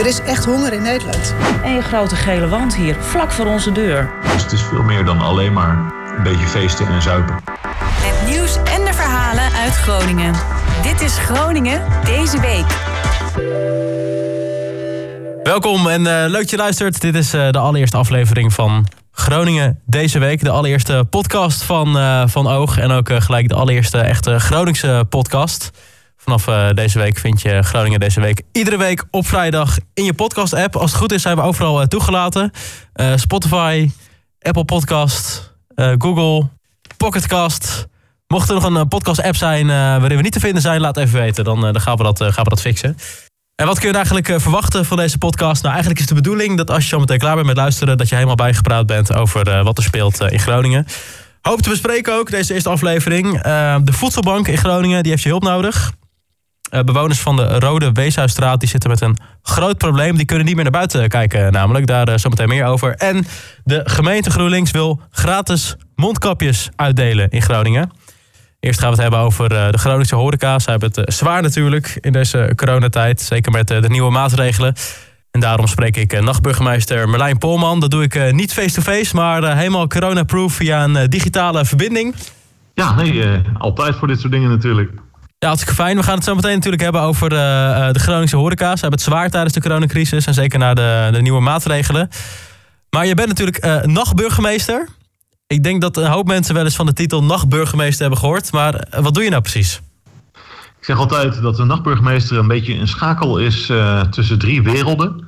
Er is echt honger in Nederland. En je grote gele wand hier, vlak voor onze deur. Dus het is veel meer dan alleen maar een beetje feesten en zuipen. Het nieuws en de verhalen uit Groningen. Dit is Groningen deze week. Welkom en uh, leuk dat je luistert. Dit is uh, de allereerste aflevering van Groningen deze week. De allereerste podcast van, uh, van Oog. En ook gelijk de allereerste echte Groningse podcast. Vanaf deze week vind je Groningen deze week iedere week op vrijdag in je podcast-app. Als het goed is zijn we overal toegelaten. Spotify, Apple Podcast, Google, Pocketcast... Mocht er nog een podcast-app zijn waarin we niet te vinden zijn, laat even weten. Dan, dan gaan, we dat, gaan we dat fixen. En wat kun je eigenlijk eh, verwachten van deze podcast? Nou, eigenlijk is de bedoeling dat als je zo meteen klaar bent met luisteren... dat je helemaal bijgepraat bent over eh, wat er speelt eh, in Groningen. Hoop te bespreken ook, deze eerste aflevering. de voedselbank in Groningen, die heeft je hulp nodig. Bewoners van de Rode Weeshuisstraat die zitten met een groot probleem. Die kunnen niet meer naar buiten kijken namelijk. Daar zometeen meer over. En de gemeente GroenLinks wil gratis mondkapjes uitdelen in Groningen. Eerst gaan we het hebben over eh, de Groningse horeca. Ze hebben het eh, zwaar natuurlijk in deze coronatijd. Zeker met eh, de nieuwe maatregelen. En daarom spreek ik nachtburgemeester Merlijn Polman. Dat doe ik niet face-to-face, maar helemaal corona-proof via een digitale verbinding. Ja, altijd voor dit soort dingen natuurlijk. Ja, hartstikke fijn. We gaan het zo meteen natuurlijk hebben over de Groningse horeca. Ze hebben het zwaar tijdens de coronacrisis en zeker na de, de nieuwe maatregelen. Maar je bent natuurlijk nachtburgemeester. Ik denk dat een hoop mensen wel eens van de titel nachtburgemeester hebben gehoord. Maar eh, wat doe je nou precies? Ik zeg altijd dat een nachtburgemeester een beetje een schakel is uh, tussen drie werelden.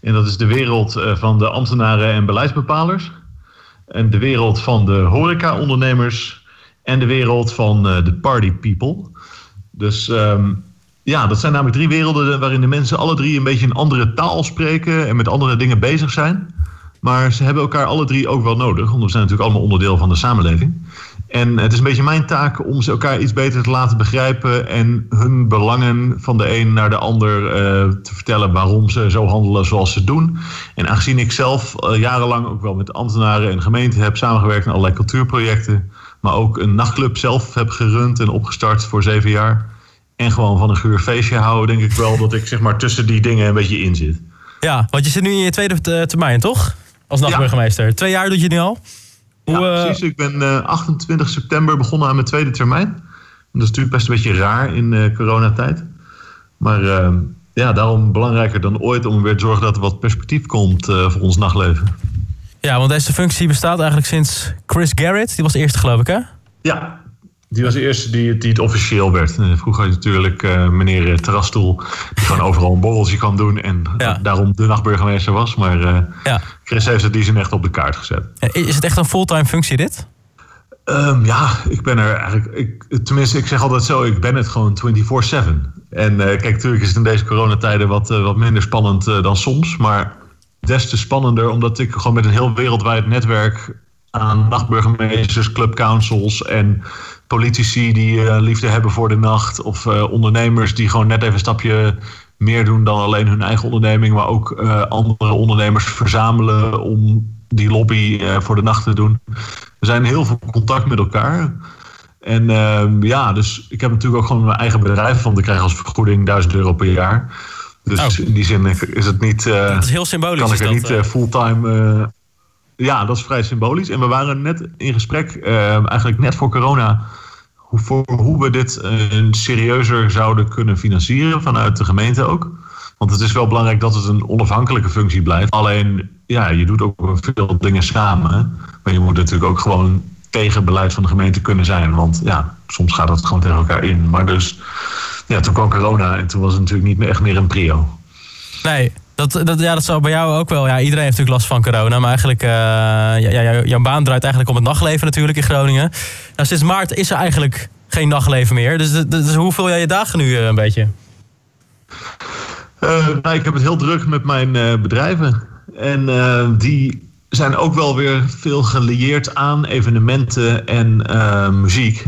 En dat is de wereld uh, van de ambtenaren en beleidsbepalers. En de wereld van de horeca-ondernemers. En de wereld van uh, de party people. Dus um, ja, dat zijn namelijk drie werelden waarin de mensen alle drie een beetje een andere taal spreken en met andere dingen bezig zijn. Maar ze hebben elkaar alle drie ook wel nodig, want we zijn natuurlijk allemaal onderdeel van de samenleving. En het is een beetje mijn taak om ze elkaar iets beter te laten begrijpen en hun belangen van de een naar de ander uh, te vertellen waarom ze zo handelen zoals ze doen. En aangezien ik zelf uh, jarenlang ook wel met ambtenaren en gemeenten heb samengewerkt aan allerlei cultuurprojecten, maar ook een nachtclub zelf heb gerund en opgestart voor zeven jaar. En gewoon van een geur feestje houden, denk ik wel dat ik zeg maar tussen die dingen een beetje in zit. Ja, want je zit nu in je tweede termijn, toch? als nachtburgemeester. Twee jaar doe je nu al? Hoe, ja, eh, precies. Ik ben uh, eh, 28 september begonnen aan mijn tweede termijn. dat is natuurlijk best een beetje raar in uh, coronatijd. Maar uh, ja, daarom belangrijker dan ooit om weer te zorgen dat er wat perspectief komt voor ons nachtleven. Ja, want deze functie bestaat eigenlijk sinds Chris Garrett. Die was de eerste, geloof ik, hè? Ja, die was de eerste die, die het officieel werd. Vroeger had je natuurlijk uh, meneer Terrasstoel, die gewoon overal een borreltje kan doen en daarom de nachtburgemeester was. Maar uh, ja. Chris heeft het die zin echt op de kaart gezet. Is het echt een fulltime functie dit? Um, ja, ik ben er eigenlijk. Ik, tenminste, ik zeg altijd zo: ik ben het gewoon 24-7. En uh, kijk, natuurlijk is het in deze coronatijden wat, wat minder spannend dan soms. Maar des te spannender, omdat ik gewoon met een heel wereldwijd netwerk aan nachtburgemeesters, clubcouncils en politici die uh, liefde hebben voor de nacht. Of uh, ondernemers die gewoon net even een stapje meer doen dan alleen hun eigen onderneming. Maar ook uh, andere ondernemers verzamelen om die lobby voor de nacht te doen. Er zijn heel veel contact met elkaar. En ehm, ja, dus ik heb natuurlijk ook gewoon mijn eigen bedrijf van te krijgen als vergoeding 1000 euro per jaar. Dus oh. in die zin is het niet. dat is heel symbolisch. Kan ik er niet fulltime. ja, dat is vrij symbolisch. En we waren net in gesprek, eigenlijk net voor corona voor hoe we dit uh, serieuzer zouden kunnen financieren vanuit de gemeente ook. Want het is wel belangrijk dat het een onafhankelijke functie blijft. Alleen, ja, je doet ook veel dingen samen. Maar je moet natuurlijk ook gewoon tegen beleid van de gemeente kunnen zijn. Want ja, soms gaat dat gewoon tegen elkaar in. Maar dus, ja, toen kwam corona en toen was het natuurlijk niet meer echt meer een prio. Nee, dat, dat, ja, dat zou bij jou ook wel. Ja, iedereen heeft natuurlijk last van corona. Maar eigenlijk, uh, ja, jouw baan draait eigenlijk om het nachtleven natuurlijk in Groningen. Nou, sinds maart is er eigenlijk geen nachtleven meer. Dus, dus hoe vul jij je dagen nu uh, een beetje? Uh, nou, ik heb het heel druk met mijn bedrijven. En die zijn ook wel weer veel gelieerd aan evenementen en muziek.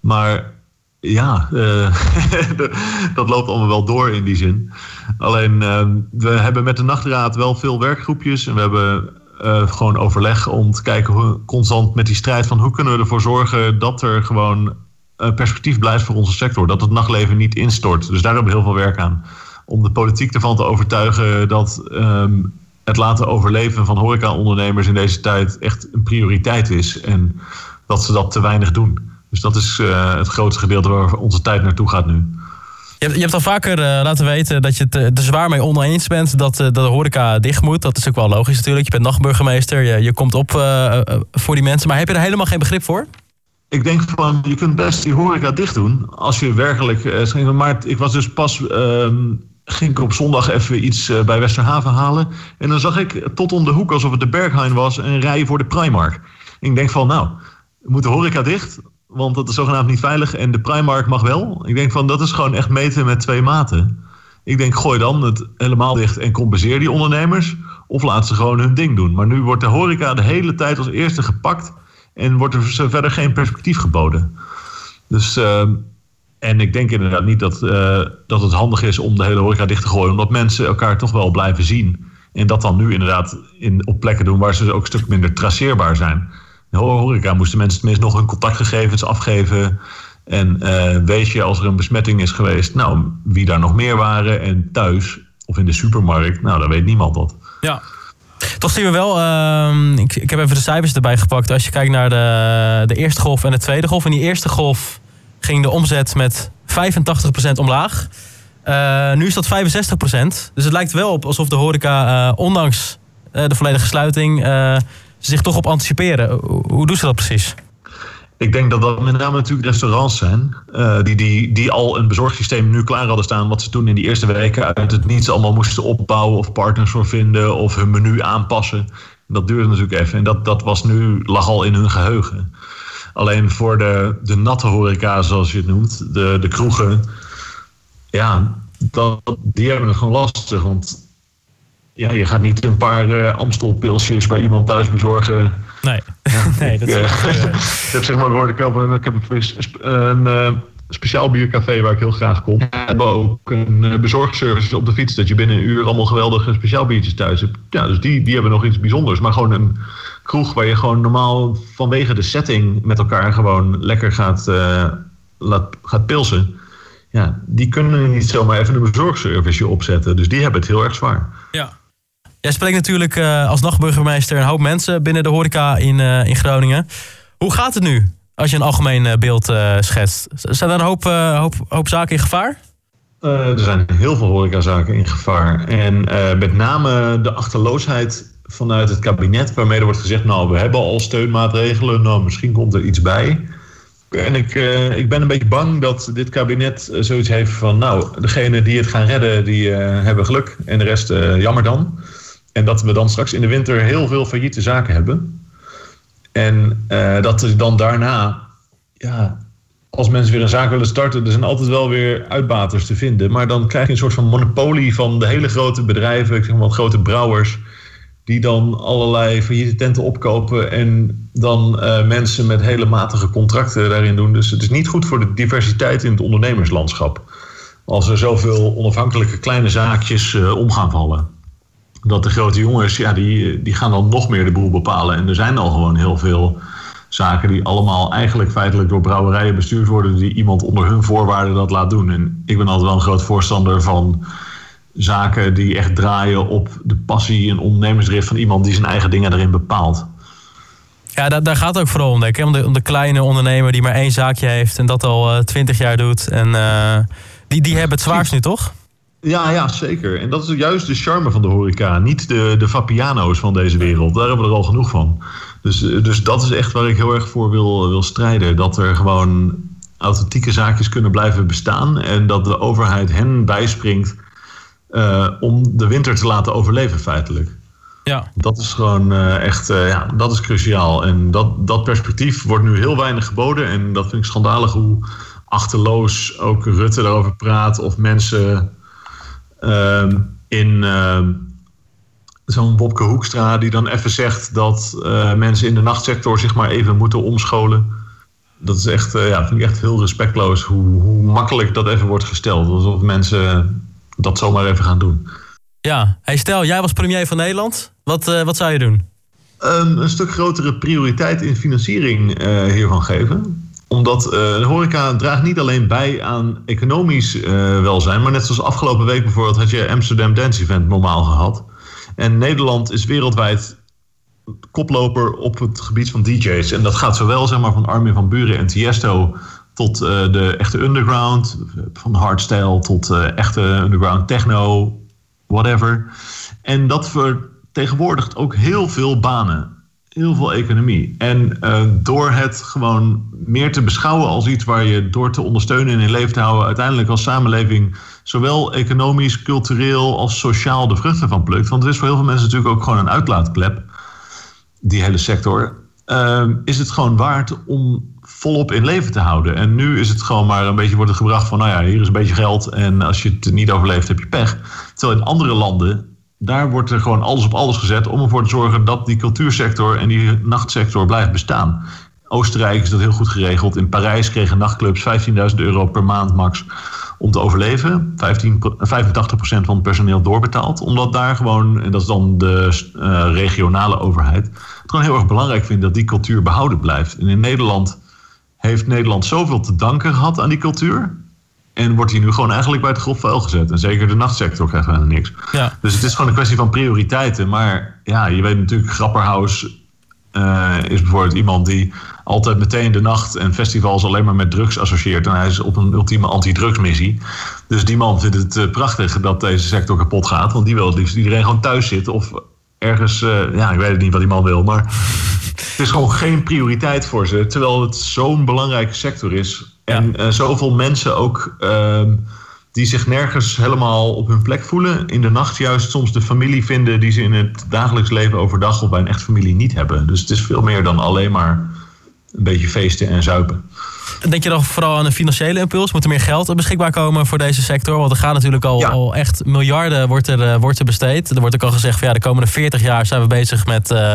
Maar ja, uh, dat loopt allemaal wel door in die zin. Alleen, uh, we hebben met de nachtraad wel veel werkgroepjes. En we hebben uh, gewoon overleg om te kijken hoe, constant met die strijd van hoe kunnen we ervoor zorgen dat er gewoon perspectief blijft voor onze sector. Dat het nachtleven niet instort. Dus daar hebben we heel veel werk aan. om de politiek ervan te overtuigen dat ehm, het laten overleven van horecaondernemers in deze tijd echt een prioriteit is. En dat ze dat te weinig doen. Dus dat is uh, het grootste gedeelte waar onze tijd naartoe gaat nu. Je hebt, je hebt al vaker uh, laten weten dat je het er zwaar mee oneens bent dat, uh, dat de horeca dicht moet. Dat is ook wel logisch natuurlijk. Je bent nachtburgemeester, je, je komt op voor die mensen. Maar heb je er helemaal geen begrip voor? Ik denk van, je kunt best die horeca dicht doen. Als je werkelijk... maar ik was dus pas ehm, ging ik op zondag even iets bij Westerhaven halen. En dan zag ik tot om de hoek, alsof het de Berghain was, een rij voor de Primark. En ik denk van, nou, moet de horeca dicht? Want dat is zogenaamd niet veilig en de Primark mag wel. Ik denk van, dat is gewoon echt meten met twee maten. Ik denk, gooi dan het helemaal dicht en compenseer die ondernemers. Of laat ze gewoon hun ding doen. Maar nu wordt de horeca de hele tijd als eerste gepakt. En wordt er verder geen perspectief geboden. Dus... Uh, en ik denk inderdaad niet dat, uh, dat het handig is om de hele horeca dicht te gooien. Omdat mensen elkaar toch wel blijven zien. En dat dan nu inderdaad in, op plekken doen waar ze ook een stuk minder traceerbaar zijn. De horeca moesten mensen tenminste nog hun contactgegevens afgeven. En uh, weet je, als er een besmetting is geweest, nou, wie daar nog meer waren. En thuis of in de supermarkt, nou, dan weet niemand dat. Ja. Toch zien we wel, uh, ik, ik heb even de cijfers erbij gepakt. Als je kijkt naar de, de eerste golf en de tweede golf. In die eerste golf ging de omzet met 85% omlaag. Uh, nu is dat 65%. Dus het lijkt wel op alsof de horeca, uh, ondanks de volledige sluiting, zich toch op anticiperen. Hoe doen ze dat precies? Ik denk dat dat met name natuurlijk restaurants zijn. die, die, die al een bezorgsysteem nu klaar hadden staan. Wat ze toen in die eerste weken uit het niets allemaal moesten opbouwen. Of partners voor vinden. Of hun menu aanpassen. Dat duurde natuurlijk even. En dat, dat was nu, lag al in hun geheugen. Alleen voor de, de natte horeca, zoals je het noemt, de, de kroegen, ja, dat, die hebben het gewoon lastig. Want ja, je gaat niet een paar uh, Amstelpilsjes bij iemand thuis bezorgen. Nee, ja, nee dat is... Uh, ik heb zeg maar, ik heb, ik heb een, een speciaal biercafé waar ik heel graag kom. We hebben ook een bezorgservice op de fiets. Dat je binnen een uur allemaal geweldige speciaal biertjes thuis hebt. Ja, dus die, die hebben nog iets bijzonders. Maar gewoon een kroeg waar je gewoon normaal vanwege de setting met elkaar gewoon lekker gaat, uh, laat, gaat pilsen. Ja, die kunnen niet zomaar even een bezorgservice opzetten. Dus die hebben het heel erg zwaar. Ja. Jij spreekt natuurlijk uh, als nachtburgemeester een hoop mensen binnen de horeca in, uh, in Groningen. Hoe gaat het nu als je een algemeen beeld schetst? Zijn er een hoop, hoop, hoop zaken in gevaar? er zijn heel veel horecazaken in gevaar. En met name de achterloosheid vanuit het kabinet, waarmee er wordt gezegd: Nou, we hebben al steunmaatregelen, nou, misschien komt er iets bij. En ik, ik ben een beetje bang dat dit kabinet zoiets heeft van: Nou, degene die het gaan redden, die hebben geluk. En de rest, jammer dan. En dat we dan straks in de winter heel veel failliete zaken hebben. En dat er dan daarna, ja, als mensen weer een zaak willen starten, er zijn altijd wel weer uitbaters te vinden. Maar dan krijg je een soort van monopolie van de hele grote bedrijven, ik zeg maar grote brouwers die dan allerlei failliete tenten opkopen en dan uh, mensen met hele matige contracten daarin doen. Dus het is niet goed voor de diversiteit in het ondernemerslandschap. Als er zoveel onafhankelijke kleine zaakjes uh, om gaan vallen. Dat de grote jongens, ja, die, die gaan dan nog meer de boel bepalen. En er zijn al gewoon heel veel zaken die allemaal eigenlijk feitelijk door brouwerijen bestuurd worden, die iemand onder hun voorwaarden dat laat doen. En ik ben altijd wel een groot voorstander van zaken die echt draaien op de passie en ondernemersdrift van iemand die zijn eigen dingen erin bepaalt. Ja, daar, daar gaat het ook vooral om, denk ik. Om de, kleine ondernemer die maar één zaakje heeft en dat al uh, twintig jaar doet. En uh, die, die hebben het zwaarst nu, toch? Ja, ja, zeker. En dat is juist de charme van de horeca. Niet de, de Fapiano's van deze wereld. Daar hebben we er al genoeg van. Dus, dus dat is echt waar ik heel erg voor wil, wil strijden. Dat er gewoon authentieke zaakjes kunnen blijven bestaan. En dat de overheid hen bijspringt uh, om de winter te laten overleven, feitelijk. Ja. Dat is gewoon uh, echt, uh, ja, dat is cruciaal. En dat, dat perspectief wordt nu heel weinig geboden. En dat vind ik schandalig hoe achterloos ook Rutte daarover praat. Of mensen in ehm, zo'n Bobke Hoekstra die dan even zegt dat mensen in de nachtsector zich maar even moeten omscholen. Dat is echt, ja, vind ik echt heel respectloos hoe, hoe makkelijk dat even wordt gesteld. Alsof mensen dat zomaar even gaan doen. Ja, hey, stel, jij was premier van Nederland. Wat, uh, wat zou je doen? Um, een stuk grotere prioriteit in financiering hiervan geven. Omdat uh, de horeca draagt niet alleen bij aan economisch uh, welzijn, maar net zoals afgelopen week bijvoorbeeld had je Amsterdam Dance Event normaal gehad. En Nederland is wereldwijd koploper op het gebied van DJ's. En dat gaat zowel zeg maar, van Armin van Buren en Tiesto tot uh, de echte underground, van hardstyle tot echte underground techno, whatever. En dat vertegenwoordigt ook heel veel banen heel veel economie. En uh, door het gewoon meer te beschouwen als iets waar je door te ondersteunen en in leven te houden, uiteindelijk als samenleving zowel economisch, cultureel als sociaal de vruchten van plukt. Want het is voor heel veel mensen natuurlijk ook gewoon een uitlaatklep, die hele sector. Uh, is het gewoon waard om volop in leven te houden. En nu is het gewoon maar een beetje wordt het gebracht van, nou ja, hier is een beetje geld en als je het niet overleeft heb je pech. Terwijl in andere landen daar wordt er gewoon alles op alles gezet om ervoor te zorgen dat die cultuursector en die nachtsector blijft bestaan. Oostenrijk is dat heel goed geregeld. In Parijs kregen nachtclubs 15.000 euro per maand max om te overleven. 15, 85% van het personeel doorbetaald. Omdat daar gewoon, en dat is dan de uh, regionale overheid, het gewoon heel erg belangrijk vindt dat die cultuur behouden blijft. En in Nederland heeft Nederland zoveel te danken gehad aan die cultuur. En wordt hij nu gewoon eigenlijk bij het grof vuil gezet. En zeker de nachtsector krijgt bijna niks. Ja. Dus het is gewoon een kwestie van prioriteiten. Maar ja, je weet natuurlijk, Grapperhaus uh, is bijvoorbeeld iemand die altijd meteen de nacht en festivals alleen maar met drugs associeert. En hij is op een ultieme anti-drugsmissie. Dus die man vindt het uh, prachtig dat deze sector kapot gaat. Want die wil het liefst iedereen gewoon thuis zit. Of ergens, uh, ja, ik weet het niet wat die man wil. Maar het is gewoon geen prioriteit voor ze. Terwijl het zo'n belangrijke sector is. En uh, zoveel mensen ook uh, die zich nergens helemaal op hun plek voelen. In de nacht juist soms de familie vinden die ze in het dagelijks leven overdag of bij een echt familie niet hebben. Dus het is veel meer dan alleen maar een beetje feesten en zuipen. Denk je dan vooral aan een financiële impuls? Moet er meer geld beschikbaar komen voor deze sector? Want er gaat natuurlijk al, ja. al echt miljarden wordt er, uh, wordt er besteed. Er wordt ook al gezegd van ja, de komende 40 jaar zijn we bezig met, uh,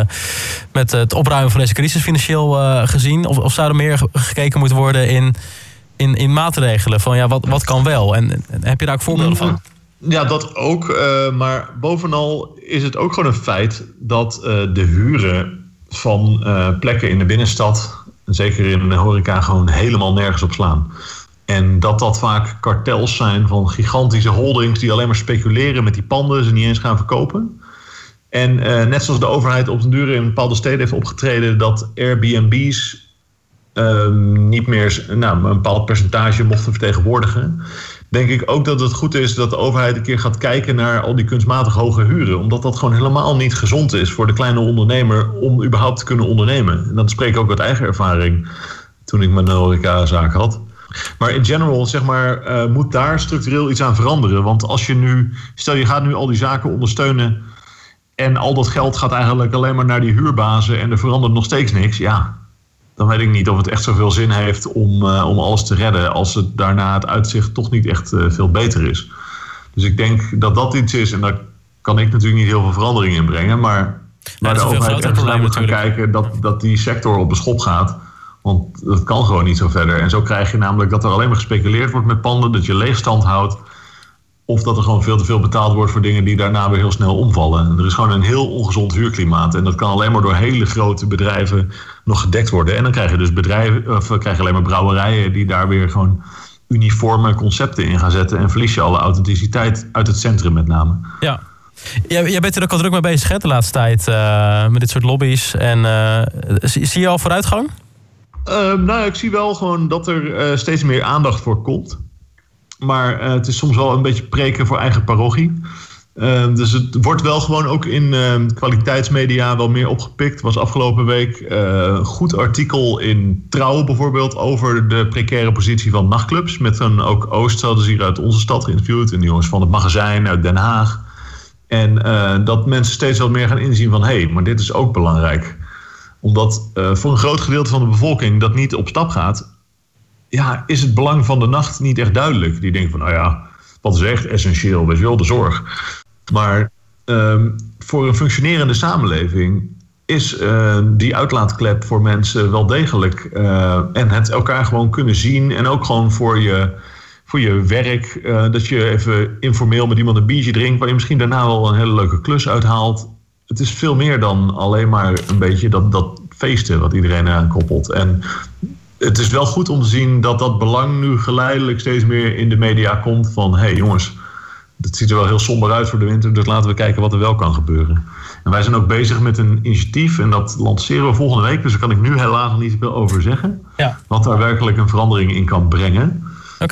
met het opruimen van deze crisis financieel uh, gezien. Of, of zou er meer gekeken moeten worden in in, in maatregelen van ja, wat, wat kan wel? En, heb je daar ook voorbeelden van? Ja, dat ook. Uh, maar bovenal is het ook gewoon een feit dat uh, de huren van uh, plekken in de binnenstad, zeker in de horeca, gewoon helemaal nergens op slaan. En dat dat vaak kartels zijn van gigantische holdings die alleen maar speculeren met die panden, ze niet eens gaan verkopen. En net zoals de overheid op den duur in bepaalde steden heeft opgetreden dat Airbnb's Ehm, niet meer nou, een bepaald percentage mochten vertegenwoordigen. Denk ik ook dat het goed is dat de overheid een keer gaat kijken naar al die kunstmatig hoge huren. Omdat dat gewoon helemaal niet gezond is voor de kleine ondernemer om überhaupt te kunnen ondernemen. En dat spreek ik ook uit eigen ervaring toen ik mijn horecazaak had. Maar in general, zeg maar, uh, moet daar structureel iets aan veranderen. Want als je nu, stel je gaat nu al die zaken ondersteunen. En al dat geld gaat eigenlijk alleen maar naar die huurbazen en er verandert nog steeds niks. Ja, dan weet ik niet of het echt zoveel zin heeft om, uh, om alles te redden. Als het daarna het uitzicht toch niet echt uh, veel beter is. Dus ik denk dat dat iets is. En daar kan ik natuurlijk niet heel veel verandering in brengen. Maar waar de overheid echt naar moet gaan kijken dat, dat die sector op de schop gaat. Want dat kan gewoon niet zo verder. En zo krijg je namelijk dat er alleen maar gespeculeerd wordt met panden. Dat je leegstand houdt. Of dat er gewoon veel te veel betaald wordt voor dingen die daarna weer heel snel omvallen. Er is gewoon een heel ongezond huurklimaat. En dat kan alleen maar door hele grote bedrijven nog gedekt worden. En dan krijg je dus bedrijven, of krijg je alleen maar brouwerijen die daar weer gewoon uniforme concepten in gaan zetten. En verlies je alle authenticiteit uit het centrum met name. Ja. Jij, jij bent er ook al druk mee bezig hè, de laatste tijd uh, met dit soort lobby's. En uh, zie, zie, je al vooruitgang? Uh, nou, ik zie wel gewoon dat er steeds meer aandacht voor komt. Maar uh, het is soms wel een beetje preken voor eigen parochie. Uh, dus het wordt wel gewoon ook in uh, kwaliteitsmedia wel meer opgepikt. was afgelopen week een goed artikel in Trouw bijvoorbeeld over de precaire positie van nachtclubs. Met een ook Oost hadden ze hier uit onze stad geïnterviewd. En de jongens van het magazijn uit Den Haag. En dat mensen steeds wat meer gaan inzien van hé, hey, maar dit is ook belangrijk. Omdat voor een groot gedeelte van de bevolking dat niet op stap gaat ja, is het belang van de nacht niet echt duidelijk. Die denken van, nou ja, wat is echt essentieel? Weet je wel, de zorg. Maar um, voor een functionerende samenleving is uh, die uitlaatklep voor mensen wel degelijk. Uh, en het elkaar gewoon kunnen zien. En ook gewoon voor je, voor je werk. Uh, dat je even informeel met iemand een biertje drinkt. Waar je misschien daarna wel een hele leuke klus uithaalt. Het is veel meer dan alleen maar een beetje dat, dat feesten wat iedereen eraan koppelt. En het is wel goed om te zien dat dat belang nu geleidelijk steeds meer in de media komt. Van hé hey jongens, het ziet er wel heel somber uit voor de winter, dus laten we kijken wat er wel kan gebeuren. En wij zijn ook bezig met een initiatief en dat lanceren we volgende week. Dus daar kan ik nu helaas nog niet zoveel over zeggen. Ja. Wat daar werkelijk een verandering in kan brengen.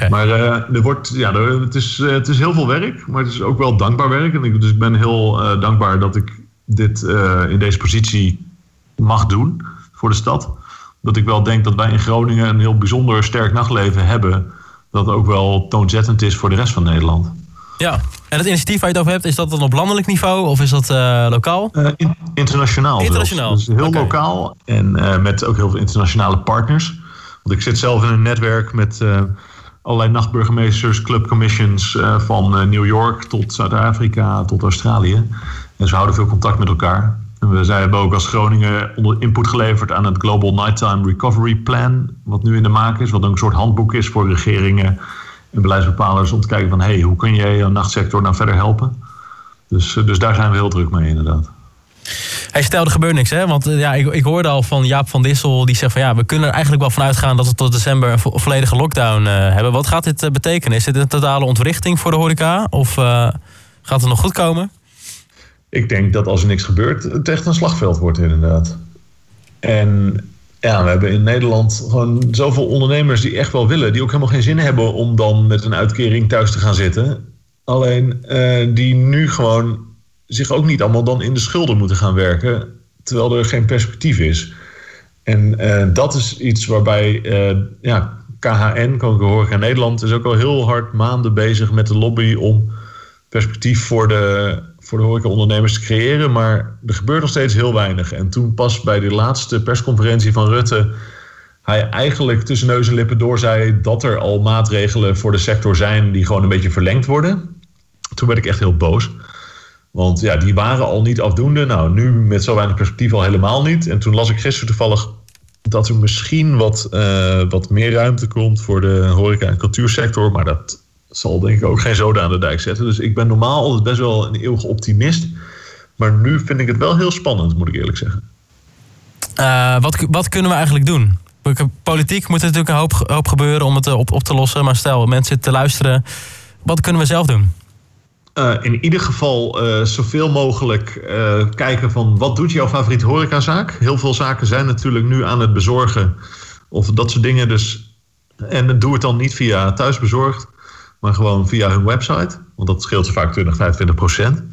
Maar eh, er wordt, ja, er, het, is, eh, het is heel veel werk, maar het is ook wel dankbaar werk. En ik, dus ik ben heel eh, dankbaar dat ik dit in deze positie mag doen voor de stad. Dat ik wel denk dat wij in Groningen een heel bijzonder sterk nachtleven hebben. Dat ook wel toonzettend is voor de rest van Nederland. Ja. En het initiatief waar je het over hebt, is dat dan op landelijk niveau of is dat eh, lokaal? Eh, in- internationaal. Internationaal, Dus heel lokaal en eh, met ook heel veel internationale partners. Want ik zit zelf in een netwerk met allerlei nachtburgemeesters, clubcommissions van New York tot Zuid-Afrika tot Australië. En ze houden veel contact met elkaar. We zijn, hebben ook als Groningen onder input geleverd aan het Global Nighttime Recovery Plan, wat nu in de maak is, wat een soort handboek is voor regeringen en beleidsbepalers om te kijken van hey, hoe kun jij je nachtsector nou verder helpen? Dus, eh, dus daar zijn we heel druk mee inderdaad. Hij stelde er gebeurt niks, hè? Want eh, ja, ik, ik hoorde al van Jaap van Dissel, die zegt van ja, we kunnen er eigenlijk wel van uitgaan dat we tot december een vo- volledige lockdown eh, hebben. Wat gaat dit betekenen? Is dit een totale ontwrichting voor de horeca? Of gaat het nog goed komen? Ik denk dat als er niks gebeurt, het echt een slagveld wordt inderdaad. En ja, we hebben in Nederland gewoon zoveel ondernemers die echt wel willen, die ook helemaal geen zin hebben om dan met een uitkering thuis te gaan zitten. Alleen eh, die nu gewoon zich ook niet allemaal dan in de schulden moeten gaan werken, terwijl er geen perspectief is. En eh, dat is iets waarbij eh, ja, KHN, Koninklijke Horeca Nederland, is ook al heel hard maanden bezig met de lobby om perspectief voor de, voor de horecaondernemers te creëren. Maar er gebeurt nog steeds heel weinig. En toen pas bij de laatste persconferentie van Rutte... hij eigenlijk tussen neus en lippen door zei... dat er al maatregelen voor de sector zijn die gewoon een beetje verlengd worden. Toen werd ik echt heel boos. Want ja, die waren al niet afdoende. Nou, nu met zo weinig perspectief al helemaal niet. En toen las ik gisteren toevallig dat er misschien wat, eh, wat meer ruimte komt voor de horeca- en cultuursector. Maar dat zal denk ik ook geen zoden aan de dijk zetten. Dus ik ben normaal altijd best wel een eeuwige optimist. Maar nu vind ik het wel heel spannend, moet ik eerlijk zeggen. Eh, wat, wat kunnen we eigenlijk doen? Politiek moet er natuurlijk een hoop, hoop gebeuren om het eh, op, op te lossen. Maar stel, mensen zitten te luisteren. Wat kunnen we zelf doen? Eh, in ieder geval eh, zoveel mogelijk kijken van wat doet jouw favoriete horecazaak. Heel veel zaken zijn natuurlijk nu aan het bezorgen of dat soort dingen. Dus, en doe het dan niet via thuisbezorgd, maar gewoon via hun website. Want dat scheelt ze vaak 20, 25 procent.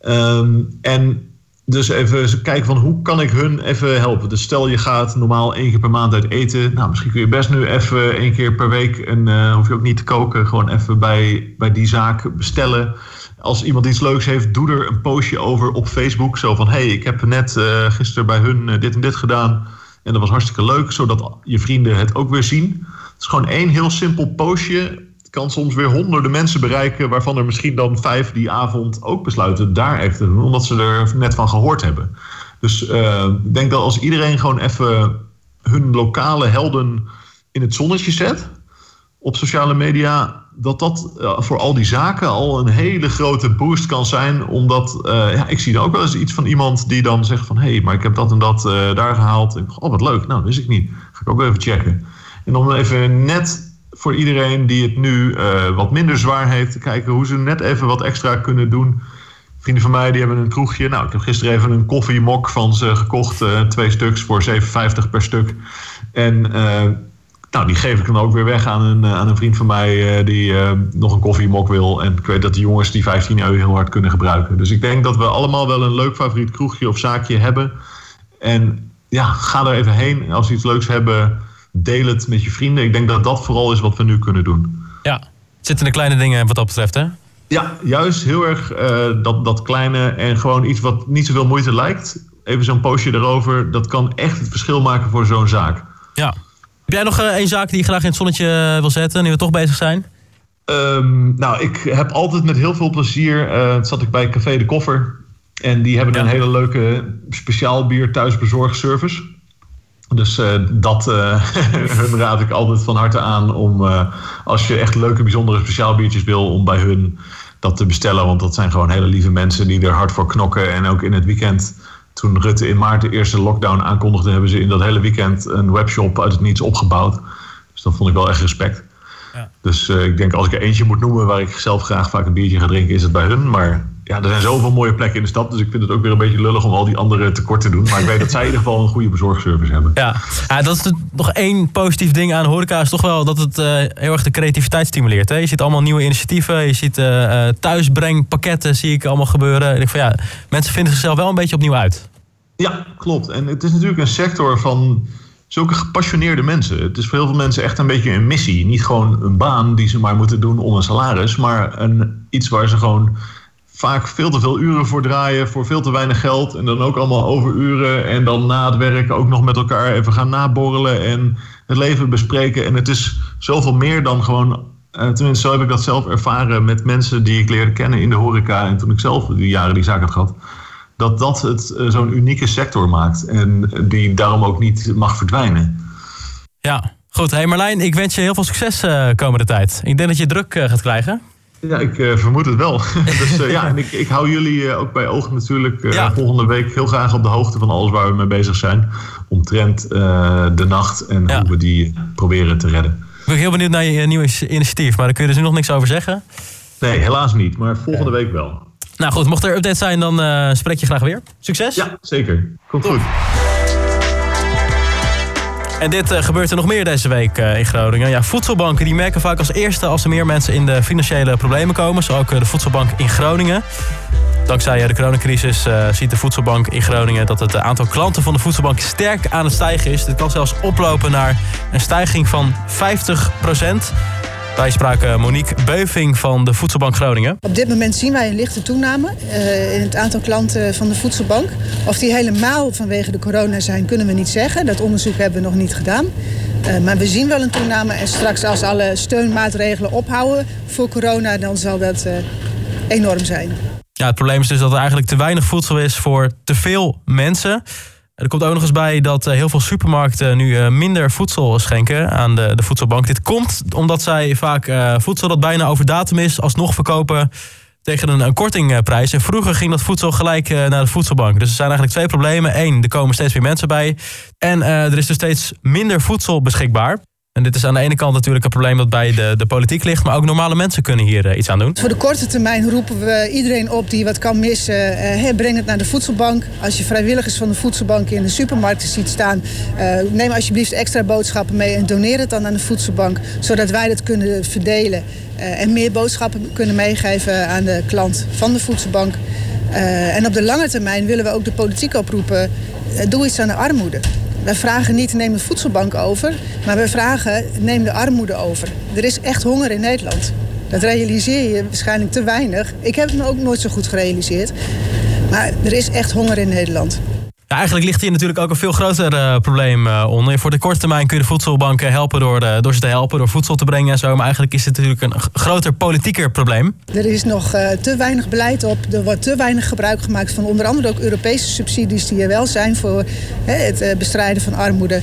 Ehm, en dus even kijken van hoe kan ik hun even helpen. Dus stel je gaat normaal één keer per maand uit eten. Nou, misschien kun je best nu even één keer per week, en eh, hoef je ook niet te koken, gewoon even bij, bij die zaak bestellen. Als iemand iets leuks heeft, doe er een postje over op Facebook. Zo van, hey, ik heb net eh, gisteren bij hun eh, dit en dit gedaan. En dat was hartstikke leuk, zodat je vrienden het ook weer zien. Het is gewoon één heel simpel postje. Kan soms weer honderden mensen bereiken... waarvan er misschien dan vijf die avond ook besluiten daar even te doen... omdat ze er net van gehoord hebben. Dus eh, ik denk dat als iedereen gewoon even hun lokale helden in het zonnetje zet... op sociale media, dat dat eh, voor al die zaken al een hele grote boost kan zijn. Omdat, eh, ja, ik zie dan ook wel eens iets van iemand die dan zegt van... hé, hey, maar ik heb dat en dat daar gehaald. Oh, wat leuk. Nou, wist ik niet. Ga ik ook even checken. En om even net voor iedereen die het nu eh, wat minder zwaar heeft... kijken hoe ze net even wat extra kunnen doen... Vrienden van mij die hebben een kroegje. Nou, ik heb gisteren even een koffiemok van ze gekocht. eh, twee stuks voor 7,50 per stuk. En eh, nou, die geef ik dan ook weer weg aan een, aan een vriend van mij die nog een koffiemok wil. En ik weet dat de jongens die 15 euro heel hard kunnen gebruiken. Dus ik denk dat we allemaal wel een leuk favoriet kroegje of zaakje hebben. En ja, ga er even heen. En als we iets leuks hebben, deel het met je vrienden. Ik denk dat dat vooral is wat we nu kunnen doen. Ja, het zit in de kleine dingen wat dat betreft, hè? Ja, juist heel erg eh, dat, dat kleine en gewoon iets wat niet zoveel moeite lijkt. Even zo'n postje erover. Dat kan echt het verschil maken voor zo'n zaak. Ja. Heb jij nog eh, één zaak die je graag in het zonnetje eh, wil zetten, nu we toch bezig zijn? Ehm, nou, ik heb altijd met heel veel plezier. eh, zat ik bij Café de Koffer. En die hebben Ja. een hele leuke speciaal bier thuisbezorgservice. Dus eh, dat eh, hun raad ik altijd van harte aan om eh, als je echt leuke, bijzondere speciaal biertjes wil, om bij hun dat te bestellen. Want dat zijn gewoon hele lieve mensen die er hard voor knokken. En ook in het weekend toen Rutte in maart de eerste lockdown aankondigde, hebben ze in dat hele weekend een webshop uit het niets opgebouwd. Dus dat vond ik wel echt respect. Ja. Dus uh, ik denk als ik er eentje moet noemen waar ik zelf graag vaak een biertje ga drinken, is het bij hun. Maar ja, er zijn zoveel mooie plekken in de stad. Dus ik vind het ook weer een beetje lullig om al die andere tekort te doen. Maar ik weet dat zij in ieder geval een goede bezorgservice hebben. Ja, ja dat is nog één positief ding aan horeca. Is toch wel dat het uh, heel erg de creativiteit stimuleert. Hè? Je ziet allemaal nieuwe initiatieven. Je ziet uh, thuisbrengpakketten zie ik allemaal gebeuren. Ik denk van ja, mensen vinden zichzelf wel een beetje opnieuw uit. Ja, klopt. En het is natuurlijk een sector van zulke gepassioneerde mensen. Het is voor heel veel mensen echt een beetje een missie. Niet gewoon een baan die ze maar moeten doen om een salaris. Maar een, iets waar ze gewoon vaak veel te veel uren voor draaien, voor veel te weinig geld. En dan ook allemaal overuren. En dan na het werk ook nog met elkaar even gaan naborrelen en het leven bespreken. En het is zoveel meer dan gewoon. Uh, tenminste, zo heb ik dat zelf ervaren met mensen die ik leerde kennen in de horeca. En toen ik zelf die jaren die zaak had gehad. Dat dat het uh, zo'n unieke sector maakt. En die daarom ook niet mag verdwijnen. Ja, goed. Hey Marlijn, ik wens je heel veel succes uh, komende tijd. Ik denk dat je druk gaat krijgen. Ja, ik uh, vermoed het wel. dus uh, ja, en ik, ik hou jullie uh, ook bij ogen natuurlijk ja. volgende week heel graag op de hoogte van alles waar we mee bezig zijn. Omtrent de nacht en ja. hoe we die proberen te redden. Ik ben heel benieuwd naar je nieuwe initiatief, maar daar kun je dus nu nog niks over zeggen. Nee, helaas niet, maar volgende week wel. Nou goed, mocht er updates zijn, dan spreek je graag weer. Succes! Ja, zeker. Komt goed. En dit uh, gebeurt er nog meer deze week uh, in Groningen. Ja, voedselbanken die merken vaak als eerste als er meer mensen in de financiële problemen komen. Zo ook uh, de voedselbank in Groningen. Dankzij de coronacrisis ziet de voedselbank in Groningen dat het aantal klanten van de voedselbank sterk aan het stijgen is. Dit kan zelfs oplopen naar een stijging van 50 procent. Wij spraken Monique Beuving van de Voedselbank Groningen. Op dit moment zien wij een lichte toename uh, in het aantal klanten van de Voedselbank. Of die helemaal vanwege de corona zijn, kunnen we niet zeggen. Dat onderzoek hebben we nog niet gedaan. Uh, maar we zien wel een toename. En straks als alle steunmaatregelen ophouden voor corona, dan zal dat uh, enorm zijn. Ja, het probleem is dus dat er eigenlijk te weinig voedsel is voor te veel mensen. Er komt ook nog eens bij dat eh, heel veel supermarkten nu eh, minder voedsel schenken aan de, de voedselbank. Dit komt omdat zij vaak eh, voedsel dat bijna over datum is, alsnog verkopen tegen een, kortingprijs. En vroeger ging dat voedsel gelijk naar de voedselbank. Dus er zijn eigenlijk twee problemen. Eén, er komen steeds meer mensen bij. En er is dus steeds minder voedsel beschikbaar. En dit is aan de ene kant natuurlijk een probleem dat bij de, de politiek ligt, maar ook normale mensen kunnen hier uh, iets aan doen. Voor de korte termijn roepen we iedereen op die wat kan missen, uh, breng het naar de voedselbank. Als je vrijwilligers van de voedselbank in de supermarkten ziet staan, uh, neem alsjeblieft extra boodschappen mee en doneer het dan aan de voedselbank, zodat wij dat kunnen verdelen en meer boodschappen kunnen meegeven aan de klant van de voedselbank. en op de lange termijn willen we ook de politiek oproepen, doe iets aan de armoede. Wij vragen niet neem de voedselbank over, maar wij vragen neem de armoede over. Er is echt honger in Nederland. Dat realiseer je waarschijnlijk te weinig. Ik heb het me ook nooit zo goed gerealiseerd. Maar er is echt honger in Nederland. Eigenlijk ligt hier natuurlijk ook een veel groter uh, probleem uh, onder. Voor de korte termijn kun je de voedselbanken helpen door, uh, door ze te helpen, door voedsel te brengen en zo. Maar eigenlijk is het natuurlijk een groter politieker probleem. Er is nog te weinig beleid op. Er wordt te weinig gebruik gemaakt van onder andere ook Europese subsidies die er wel zijn voor het bestrijden van armoede.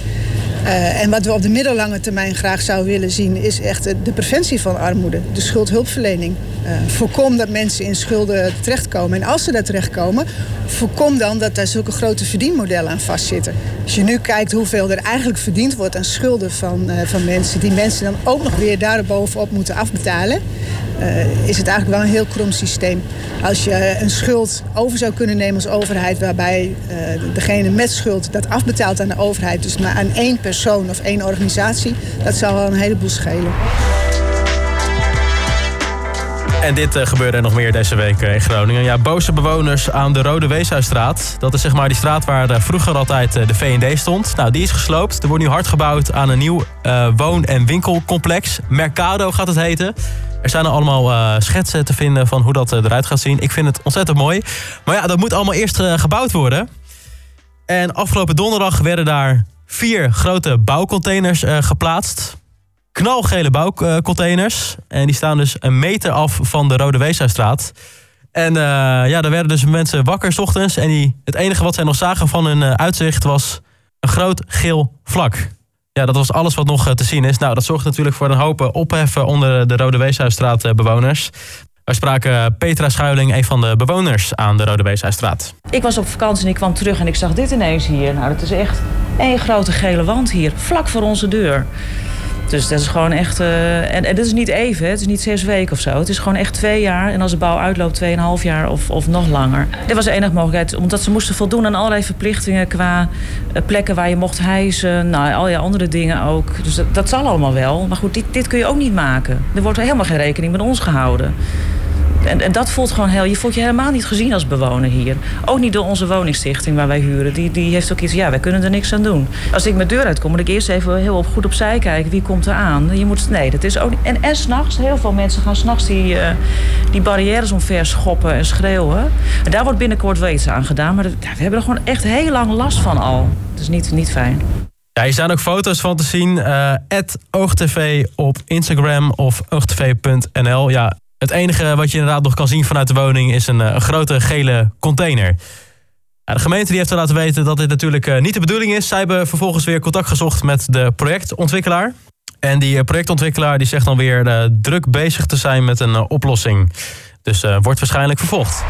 Uh, en wat we op de middellange termijn graag zouden willen zien, is echt de preventie van armoede, de schuldhulpverlening. Uh, voorkom dat mensen in schulden terechtkomen. En als ze daar terechtkomen, voorkom dan dat daar zulke grote verdienmodellen aan vastzitten. Als je nu kijkt hoeveel er eigenlijk verdiend wordt aan schulden van, uh, van mensen, die mensen dan ook nog weer daarbovenop moeten afbetalen, is het eigenlijk wel een heel krom systeem. Als je een schuld over zou kunnen nemen als overheid, waarbij degene met schuld dat afbetaalt aan de overheid, dus maar aan één persoon of één organisatie, dat zou wel een heleboel schelen. En dit uh, gebeurde nog meer deze week uh, in Groningen. Ja, boze bewoners aan de Rode Weeshuisstraat. Dat is zeg maar die straat waar uh, vroeger altijd de VND stond. Nou, die is gesloopt. Er wordt nu hard gebouwd aan een nieuw woon- en winkelcomplex. Mercado gaat het heten. Er zijn er allemaal schetsen te vinden van hoe dat eruit gaat zien. Ik vind het ontzettend mooi. Maar ja, dat moet allemaal eerst gebouwd worden. En afgelopen donderdag werden daar vier grote bouwcontainers uh, geplaatst. Knalgele bouwcontainers. En die staan dus een meter af van de Rode Weeshuisstraat. En uh, ja, daar werden dus mensen wakker s ochtends. En die, het enige wat zij nog zagen van hun uh, uitzicht was een groot geel vlak. Ja, dat was alles wat nog te zien is. Nou, dat zorgt natuurlijk voor een hoop opheffen onder de Rode Weeshuisstraat bewoners. Wij spraken Petra Schuiling, een van de bewoners aan de Rode Weeshuisstraat. Ik was op vakantie en ik kwam terug en ik zag dit ineens hier. Nou, dat is echt één grote gele wand hier, vlak voor onze deur. Dus dat is gewoon echt. Uh, en, dit is niet even, het is niet zes weken of zo. Het is gewoon echt twee jaar. En als de bouw uitloopt, tweeënhalf jaar of, of nog langer. Dit was de enige mogelijkheid, omdat ze moesten voldoen aan allerlei verplichtingen qua uh, plekken waar je mocht hijsen. Nou, al je andere dingen ook. Dus dat, dat zal allemaal wel. Maar goed, dit, dit kun je ook niet maken. Er wordt helemaal geen rekening met ons gehouden. En, en, dat voelt gewoon heel. Je voelt je helemaal niet gezien als bewoner hier. Ook niet door onze woningstichting waar wij huren. Die, die heeft ook iets. Ja, wij kunnen er niks aan doen. Als ik mijn deur uitkom, moet ik eerst even heel op, goed opzij kijken. Wie komt er aan? Je moet. Nee, dat is ook. En, en s'nachts. Heel veel mensen gaan s'nachts die, uh, die barrières omver schoppen en schreeuwen. En daar wordt binnenkort wel iets aan gedaan. Maar we hebben er gewoon echt heel lang last van al. Dat is niet, niet fijn. Ja, hier zijn ook foto's van te zien. Uh, oogtv op Instagram of oogtv.nl. Ja, het enige wat je inderdaad nog kan zien vanuit de woning is een, een grote gele container. de gemeente die heeft laten weten dat dit natuurlijk niet de bedoeling is. Zij hebben vervolgens weer contact gezocht met de projectontwikkelaar. En die projectontwikkelaar die zegt dan weer druk bezig te zijn met een oplossing. Dus wordt waarschijnlijk vervolgd.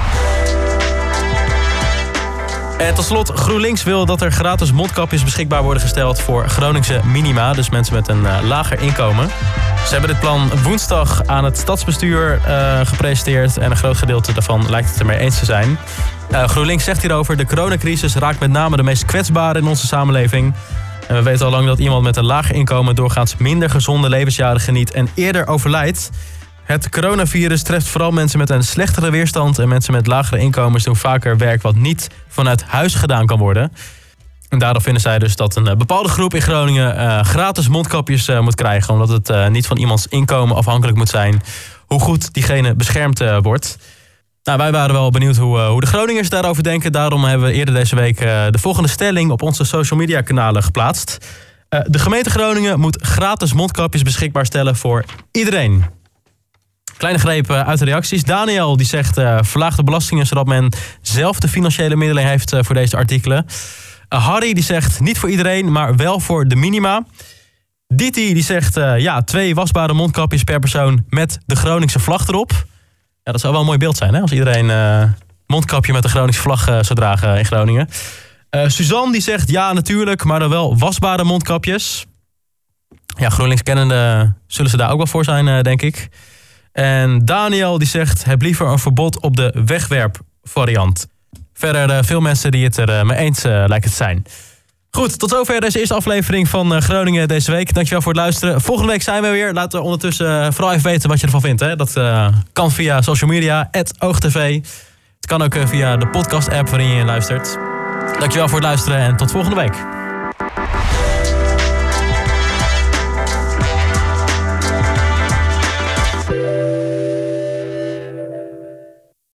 En tot slot, GroenLinks wil dat er gratis mondkapjes beschikbaar worden gesteld voor Groningse minima. Dus mensen met een lager inkomen. Ze hebben dit plan woensdag aan het stadsbestuur uh, gepresenteerd. En een groot gedeelte daarvan lijkt het ermee eens te zijn. Uh, GroenLinks zegt hierover: de coronacrisis raakt met name de meest kwetsbaren in onze samenleving. En we weten al lang dat iemand met een laag inkomen doorgaans minder gezonde levensjaren geniet en eerder overlijdt. Het coronavirus treft vooral mensen met een slechtere weerstand. En mensen met lagere inkomens doen vaker werk wat niet vanuit huis gedaan kan worden. En daarom vinden zij dus dat een bepaalde groep in Groningen uh, gratis mondkapjes uh, moet krijgen. Omdat het niet van iemands inkomen afhankelijk moet zijn hoe goed diegene beschermd wordt. Nou, wij waren wel benieuwd hoe, hoe de Groningers daarover denken. Daarom hebben we eerder deze week de volgende stelling op onze social media kanalen geplaatst. de gemeente Groningen moet gratis mondkapjes beschikbaar stellen voor iedereen. Kleine greep uit de reacties. Daniel die zegt verlaag de belastingen zodat men zelf de financiële middelen heeft voor deze artikelen. Uh, Harry die zegt niet voor iedereen, maar wel voor de minima. Diti die zegt uh, ja, twee wasbare mondkapjes per persoon met de Groningse vlag erop. Ja, dat zou wel een mooi beeld zijn hè? als iedereen uh, mondkapje met de Groningse vlag zou dragen in Groningen. Suzanne die zegt ja natuurlijk, maar dan wel wasbare mondkapjes. Ja, GroenLinks kennende zullen ze daar ook wel voor zijn, denk ik. En Daniel die zegt heb liever een verbod op de wegwerpvariant. Verder uh, veel mensen die het er uh, mee eens uh, lijken te zijn. Goed, tot zover deze eerste aflevering van Groningen deze week. Dankjewel voor het luisteren. Volgende week zijn we weer. Laat ondertussen vooral even weten wat je ervan vindt. Hè. Dat kan via social media, OogTV. Het kan ook via de podcast-app waarin je luistert. Dankjewel voor het luisteren en tot volgende week.